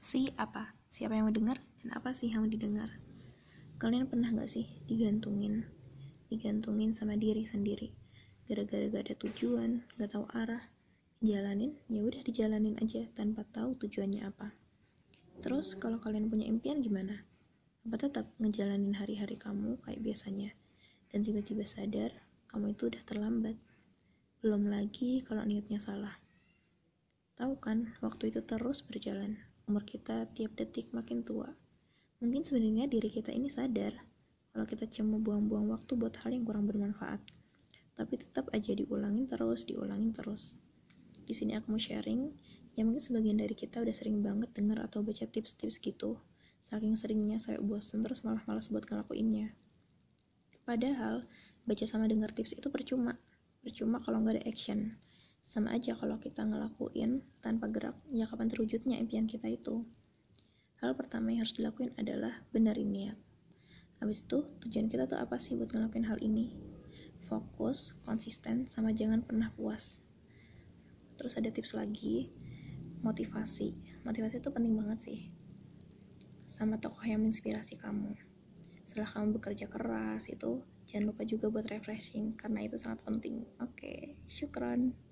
si apa? Siapa yang mendengar dan apa sih yang didengar? Kalian pernah nggak sih digantungin? Digantungin sama diri sendiri. Gara-gara gak ada tujuan gak tahu arah jalanin ya udah dijalanin aja tanpa tahu tujuannya apa. Terus kalau kalian punya impian gimana? Apa tetap ngejalanin hari-hari kamu kayak biasanya? Dan tiba-tiba sadar kamu itu udah terlambat. Belum lagi kalau niatnya salah. Tahu kan waktu itu terus berjalan umur kita tiap detik makin tua. Mungkin sebenarnya diri kita ini sadar kalau kita cuma buang-buang waktu buat hal yang kurang bermanfaat. Tapi tetap aja diulangin terus, diulangin terus. Di sini aku mau sharing, ya mungkin sebagian dari kita udah sering banget denger atau baca tips-tips gitu. Saking seringnya saya bosan terus malah malas buat ngelakuinnya. Padahal, baca sama denger tips itu percuma. Percuma kalau nggak ada action sama aja kalau kita ngelakuin tanpa gerak, ya kapan terwujudnya impian kita itu? Hal pertama yang harus dilakuin adalah benerin niat. Habis itu, tujuan kita tuh apa sih buat ngelakuin hal ini? Fokus, konsisten, sama jangan pernah puas. Terus ada tips lagi, motivasi. Motivasi itu penting banget sih. Sama tokoh yang menginspirasi kamu. Setelah kamu bekerja keras itu, jangan lupa juga buat refreshing, karena itu sangat penting. Oke, okay, syukron.